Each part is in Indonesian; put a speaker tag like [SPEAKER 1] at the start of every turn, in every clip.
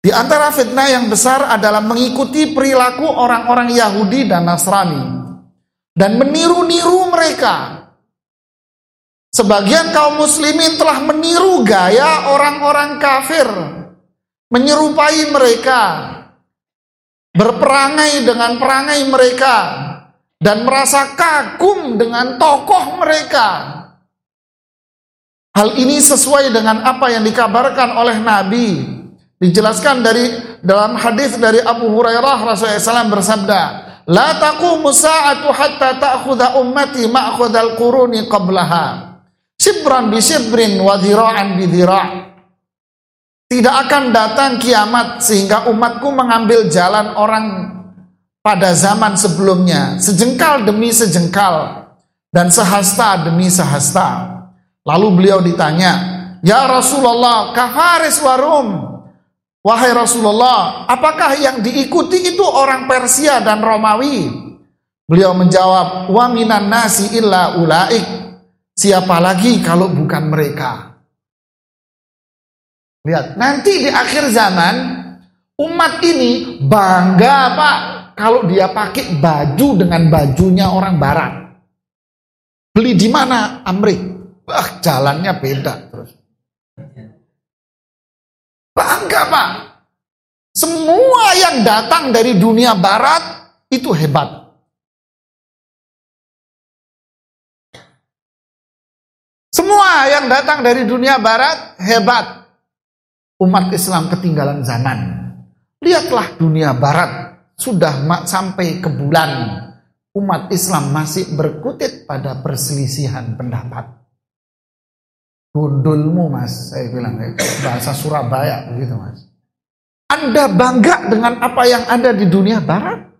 [SPEAKER 1] Di antara fitnah yang besar adalah mengikuti perilaku orang-orang Yahudi dan Nasrani dan meniru-niru mereka. Sebagian kaum muslimin telah meniru gaya orang-orang kafir, menyerupai mereka, berperangai dengan perangai mereka, dan merasa kagum dengan tokoh mereka. Hal ini sesuai dengan apa yang dikabarkan oleh Nabi Dijelaskan dari dalam hadis dari Abu Hurairah Rasulullah SAW bersabda, "La taqumu sa'atu hatta ta'khudha ummati ma'khudhal quruni qablaha." Sibran bi sibrin wa dhira'an. Tidak akan datang kiamat sehingga umatku mengambil jalan orang pada zaman sebelumnya, sejengkal demi sejengkal dan sehasta demi sehasta. Lalu beliau ditanya, "Ya Rasulullah, kafaris warum?" Wahai Rasulullah, apakah yang diikuti itu orang Persia dan Romawi? Beliau menjawab, wa minan nasi illa ulaik. Siapa lagi kalau bukan mereka? Lihat, nanti di akhir zaman umat ini bangga Pak kalau dia pakai baju dengan bajunya orang barat. Beli di mana? Amrik. Wah, jalannya beda terus. Pak. Semua yang datang dari dunia barat itu hebat. Semua yang datang dari dunia barat hebat. Umat Islam ketinggalan zaman. Lihatlah dunia barat sudah sampai ke bulan. Umat Islam masih berkutit pada perselisihan pendapat. Gundulmu mas, saya bilang bahasa Surabaya begitu mas. Anda bangga dengan apa yang ada di dunia barat?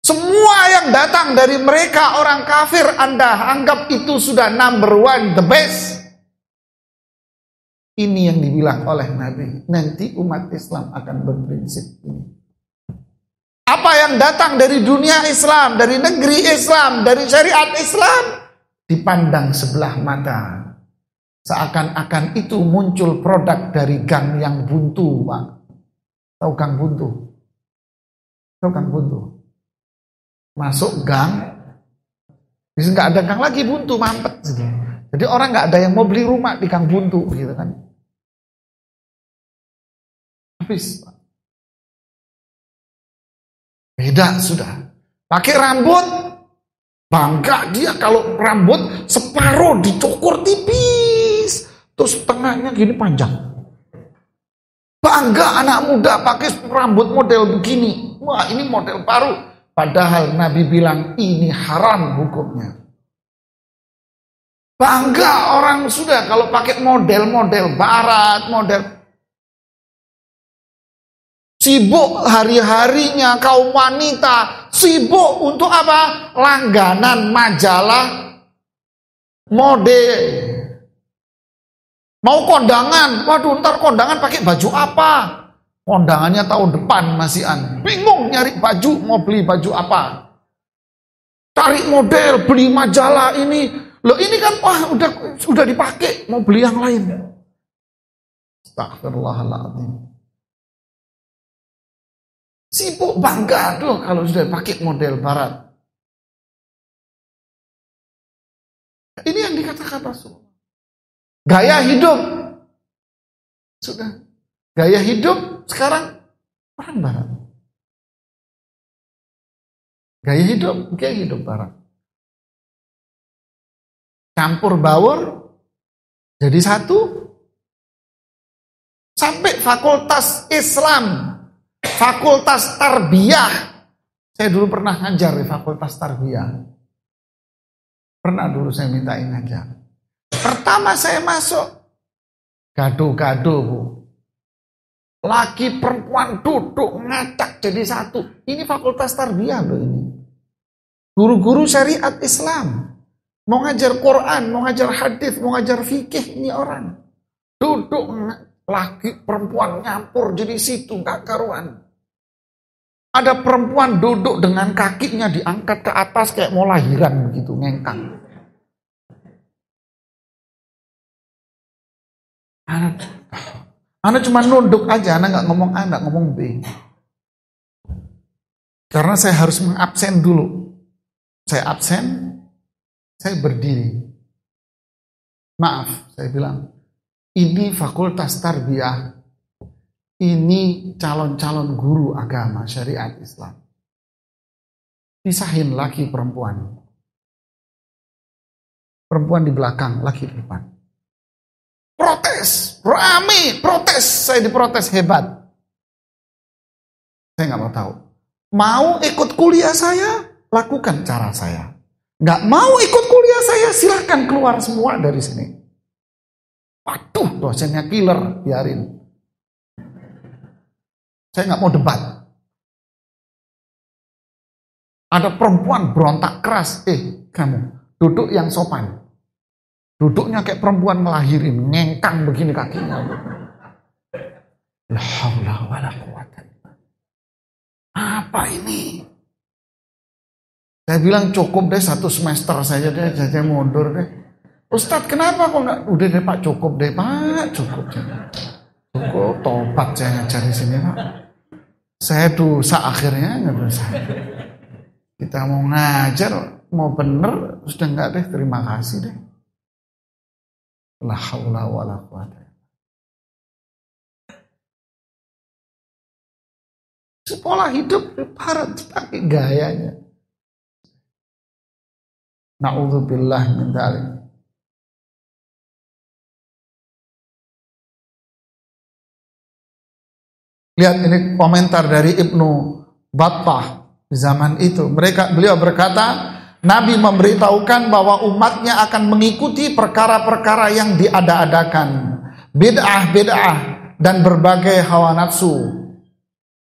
[SPEAKER 1] Semua yang datang dari mereka orang kafir Anda anggap itu sudah number one, the best. Ini yang dibilang oleh Nabi. Nanti umat Islam akan berprinsip ini. Apa yang datang dari dunia Islam, dari negeri Islam, dari syariat Islam, dipandang sebelah mata. Seakan-akan itu muncul produk dari gang yang buntu, Pak. Tahu gang buntu? Tahu gang buntu? Masuk gang, bisa nggak ada gang lagi buntu, mampet. Jadi orang nggak ada yang mau beli rumah di gang buntu, gitu kan? Habis. Beda sudah. Pakai rambut, Bangga dia kalau rambut separuh dicukur tipis. Terus tengahnya gini panjang. Bangga anak muda pakai rambut model begini. Wah ini model baru. Padahal Nabi bilang ini haram hukumnya. Bangga orang sudah kalau pakai model-model barat, model Sibuk hari-harinya kaum wanita. Sibuk untuk apa? Langganan majalah mode. Mau kondangan. Waduh ntar kondangan pakai baju apa? Kondangannya tahun depan masih an. Bingung nyari baju. Mau beli baju apa? Cari model, beli majalah ini. Loh ini kan wah udah sudah dipakai. Mau beli yang lain. Astagfirullahaladzim. Sibuk bangga tuh kalau sudah pakai model barat. Ini yang dikatakan Rasul. Gaya hidup. Sudah. Gaya hidup sekarang orang barat. Gaya hidup, gaya hidup barat. Campur baur, jadi satu. Sampai fakultas Islam Fakultas Tarbiyah. Saya dulu pernah ngajar di Fakultas Tarbiyah. Pernah dulu saya mintain ngajar. Pertama saya masuk, gado-gado bu. Laki perempuan duduk ngacak jadi satu. Ini fakultas tarbiyah loh ini. Guru-guru syariat Islam. Mau ngajar Quran, mau ngajar hadis, mau ngajar fikih ini orang. Duduk laki perempuan nyampur jadi situ nggak karuan. Ada perempuan duduk dengan kakinya diangkat ke atas kayak mau lahiran begitu, ngengkang. Anda cuma nunduk aja, Anda nggak ngomong A, nggak ngomong B. Karena saya harus mengabsen dulu. Saya absen, saya berdiri. Maaf, saya bilang, ini fakultas tarbiyah, ini calon-calon guru agama syariat Islam. Pisahin laki perempuan. Perempuan di belakang, laki di depan. Protes, rame, protes. Saya diprotes hebat. Saya nggak mau tahu. Mau ikut kuliah saya, lakukan cara saya. Nggak mau ikut kuliah saya, silahkan keluar semua dari sini. Waduh, dosennya killer, biarin. Saya nggak mau debat. Ada perempuan berontak keras, eh kamu duduk yang sopan. Duduknya kayak perempuan ngelahirin, ngengkang begini kakinya. Quwata Apa ini? Saya bilang cukup deh satu semester saja deh, saya mundur deh. Ustadz kenapa kok nggak? Udah deh Pak cukup deh Pak, cukup. Cukup tobat saya di sini Pak. Saya dosa akhirnya nggak dosa. Kita mau ngajar, mau bener, sudah nggak deh terima kasih deh. La haula wala quwata. Pola hidup parah tapi gayanya. Nauzubillah min dzalik. Lihat ini komentar dari Ibnu Battah di zaman itu. Mereka beliau berkata, Nabi memberitahukan bahwa umatnya akan mengikuti perkara-perkara yang diada-adakan. Bid'ah-bid'ah dan berbagai hawa nafsu.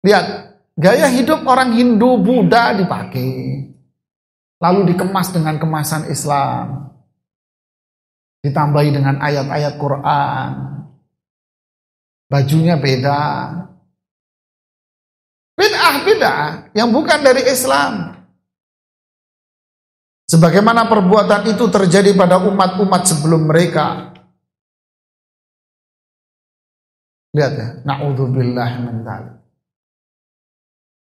[SPEAKER 1] Lihat, gaya hidup orang Hindu Buddha dipakai. Lalu dikemas dengan kemasan Islam. Ditambahi dengan ayat-ayat Quran. Bajunya beda. Bid'ah-bid'ah yang bukan dari Islam. Sebagaimana perbuatan itu terjadi pada umat-umat sebelum mereka. Lihat ya, na'udzubillah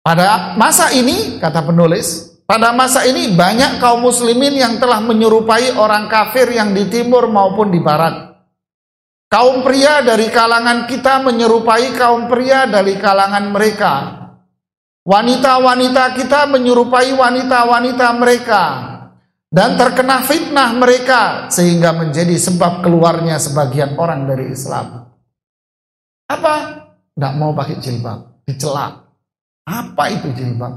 [SPEAKER 1] Pada masa ini, kata penulis, pada masa ini banyak kaum muslimin yang telah menyerupai orang kafir yang di timur maupun di barat. Kaum pria dari kalangan kita menyerupai kaum pria dari kalangan mereka. Wanita-wanita kita menyerupai wanita-wanita mereka dan terkena fitnah mereka sehingga menjadi sebab keluarnya sebagian orang dari Islam. Apa? Tidak mau pakai jilbab, dicela. Apa itu jilbab?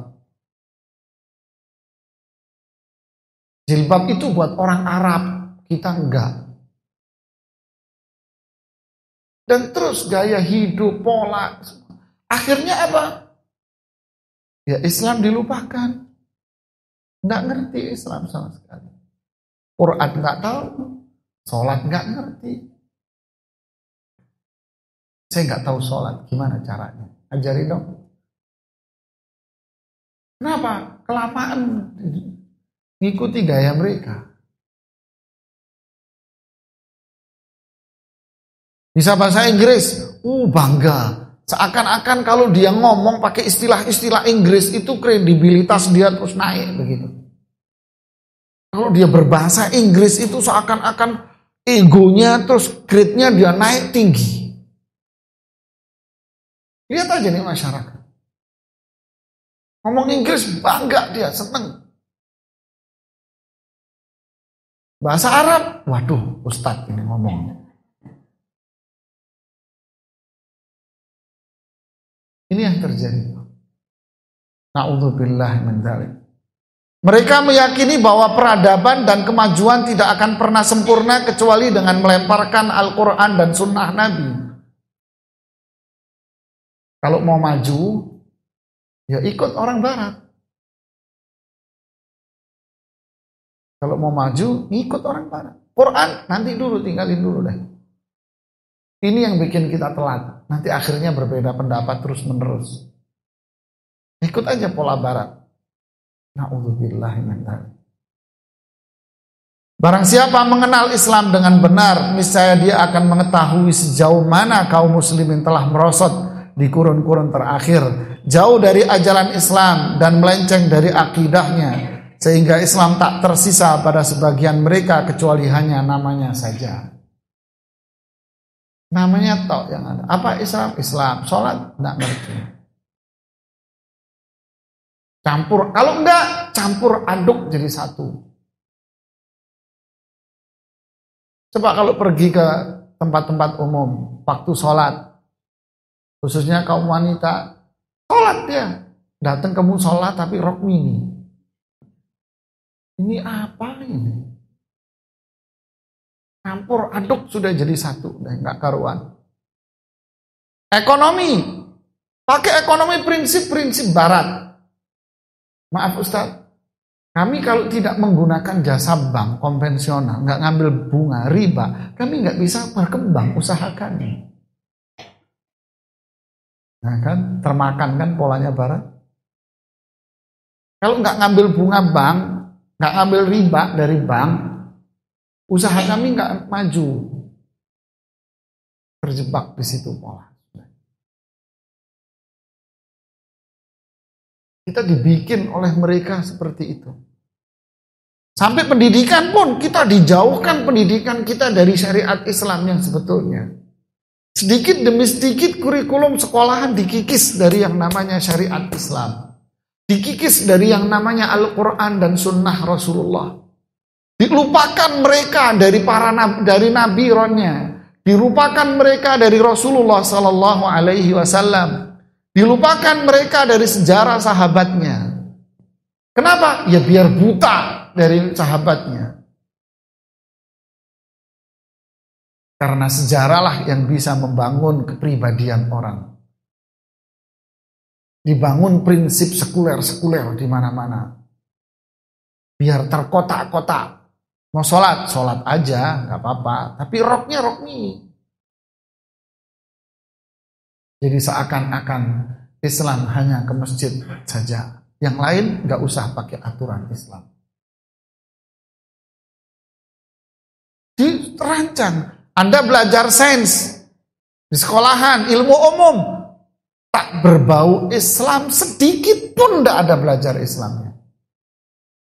[SPEAKER 1] Jilbab itu buat orang Arab, kita enggak. Dan terus gaya hidup, pola. Akhirnya apa? Ya Islam dilupakan. Nggak ngerti Islam sama sekali. Quran nggak tahu, sholat nggak ngerti. Saya nggak tahu sholat, gimana caranya? Ajari dong. Kenapa? Kelamaan ngikuti gaya mereka. Bisa bahasa Inggris, uh bangga. Seakan-akan kalau dia ngomong pakai istilah-istilah Inggris itu kredibilitas dia terus naik begitu. Kalau dia berbahasa Inggris itu seakan-akan egonya terus grade-nya dia naik tinggi. Lihat aja nih masyarakat. Ngomong Inggris bangga dia, seneng. Bahasa Arab, waduh Ustadz ini ngomong. Ini yang terjadi. Na'udzubillah min dzalik. Mereka meyakini bahwa peradaban dan kemajuan tidak akan pernah sempurna kecuali dengan melemparkan Al-Quran dan Sunnah Nabi. Kalau mau maju, ya ikut orang Barat. Kalau mau maju, ikut orang Barat. Quran nanti dulu, tinggalin dulu deh. Ini yang bikin kita telat. Nanti akhirnya berbeda pendapat terus menerus. Ikut aja pola barat. Na'udzubillah Barang siapa mengenal Islam dengan benar, niscaya dia akan mengetahui sejauh mana kaum muslimin telah merosot di kurun-kurun terakhir, jauh dari ajaran Islam dan melenceng dari akidahnya, sehingga Islam tak tersisa pada sebagian mereka kecuali hanya namanya saja. Namanya tok yang ada. Apa Islam? Islam. Sholat? Tidak ngerti. Campur. Kalau enggak, campur aduk jadi satu. Coba kalau pergi ke tempat-tempat umum, waktu sholat, khususnya kaum wanita, sholat ya, datang ke sholat tapi rok mini. Ini apa ini? Campur aduk sudah jadi satu, udah nggak karuan. Ekonomi, pakai ekonomi prinsip-prinsip Barat. Maaf Ustaz, kami kalau tidak menggunakan jasa bank konvensional, nggak ngambil bunga riba, kami nggak bisa berkembang usaha kami. Nah kan, termakan kan polanya barat. Kalau nggak ngambil bunga bank, nggak ngambil riba dari bank, usaha kami nggak maju. Terjebak di situ pola. Kita dibikin oleh mereka seperti itu. Sampai pendidikan pun kita dijauhkan pendidikan kita dari syariat Islam yang sebetulnya. Sedikit demi sedikit kurikulum sekolahan dikikis dari yang namanya syariat Islam. Dikikis dari yang namanya Al-Quran dan Sunnah Rasulullah. Dilupakan mereka dari para dari nabi ronnya. Dilupakan mereka dari Rasulullah Sallallahu Alaihi Wasallam. Dilupakan mereka dari sejarah sahabatnya. Kenapa? Ya biar buta dari sahabatnya. Karena sejarahlah yang bisa membangun kepribadian orang. Dibangun prinsip sekuler-sekuler di mana-mana. Biar terkotak-kotak. Mau sholat, sholat aja, nggak apa-apa. Tapi roknya rok mini. Jadi seakan-akan Islam hanya ke masjid saja. Yang lain nggak usah pakai aturan Islam. Dirancang. Anda belajar sains di sekolahan, ilmu umum. Tak berbau Islam sedikit pun tidak ada belajar Islamnya.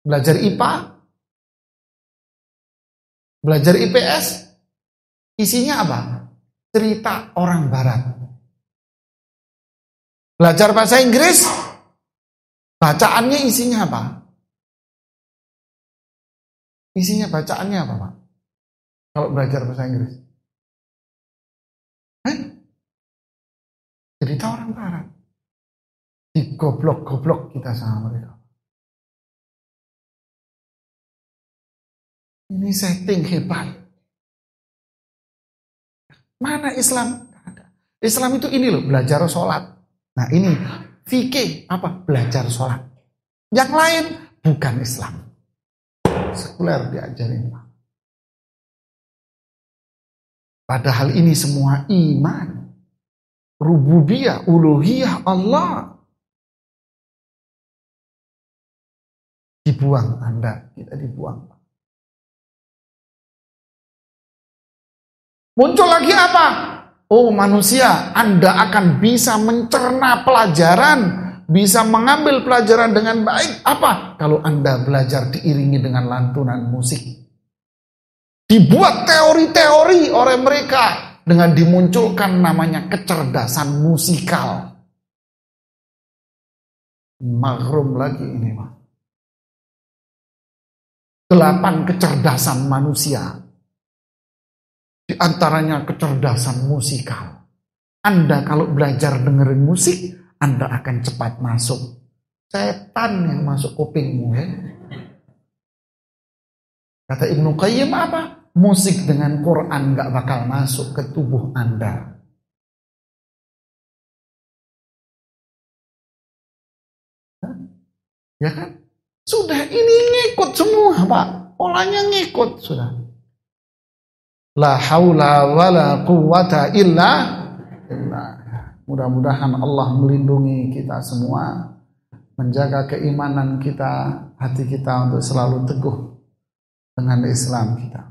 [SPEAKER 1] Belajar IPA, belajar IPS, isinya apa? Cerita orang barat. Belajar bahasa Inggris, bacaannya isinya apa? Isinya bacaannya apa, Pak? kalau belajar bahasa Inggris? Hah? Cerita orang barat. Di goblok-goblok kita sama mereka. Ini setting hebat. Mana Islam? Islam itu ini loh, belajar sholat. Nah ini, fikih apa? Belajar sholat. Yang lain bukan Islam. Sekuler diajarin. Padahal ini semua iman. Rububiyah, uluhiyah Allah. Dibuang Anda, kita dibuang. Muncul lagi apa? Oh manusia, Anda akan bisa mencerna pelajaran, bisa mengambil pelajaran dengan baik. Apa? Kalau Anda belajar diiringi dengan lantunan musik. Dibuat teori-teori oleh mereka dengan dimunculkan namanya kecerdasan musikal. Magrum lagi ini Pak. Delapan kecerdasan manusia. Di antaranya kecerdasan musikal. Anda kalau belajar dengerin musik, Anda akan cepat masuk. Setan yang masuk kupingmu ya. Kata Ibnu Qayyim apa? musik dengan Quran gak bakal masuk ke tubuh Anda. Ya kan? Sudah ini ngikut semua Pak. Polanya ngikut sudah. La haula wala quwata illa billah. Mudah-mudahan Allah melindungi kita semua. Menjaga keimanan kita, hati kita untuk selalu teguh dengan Islam kita.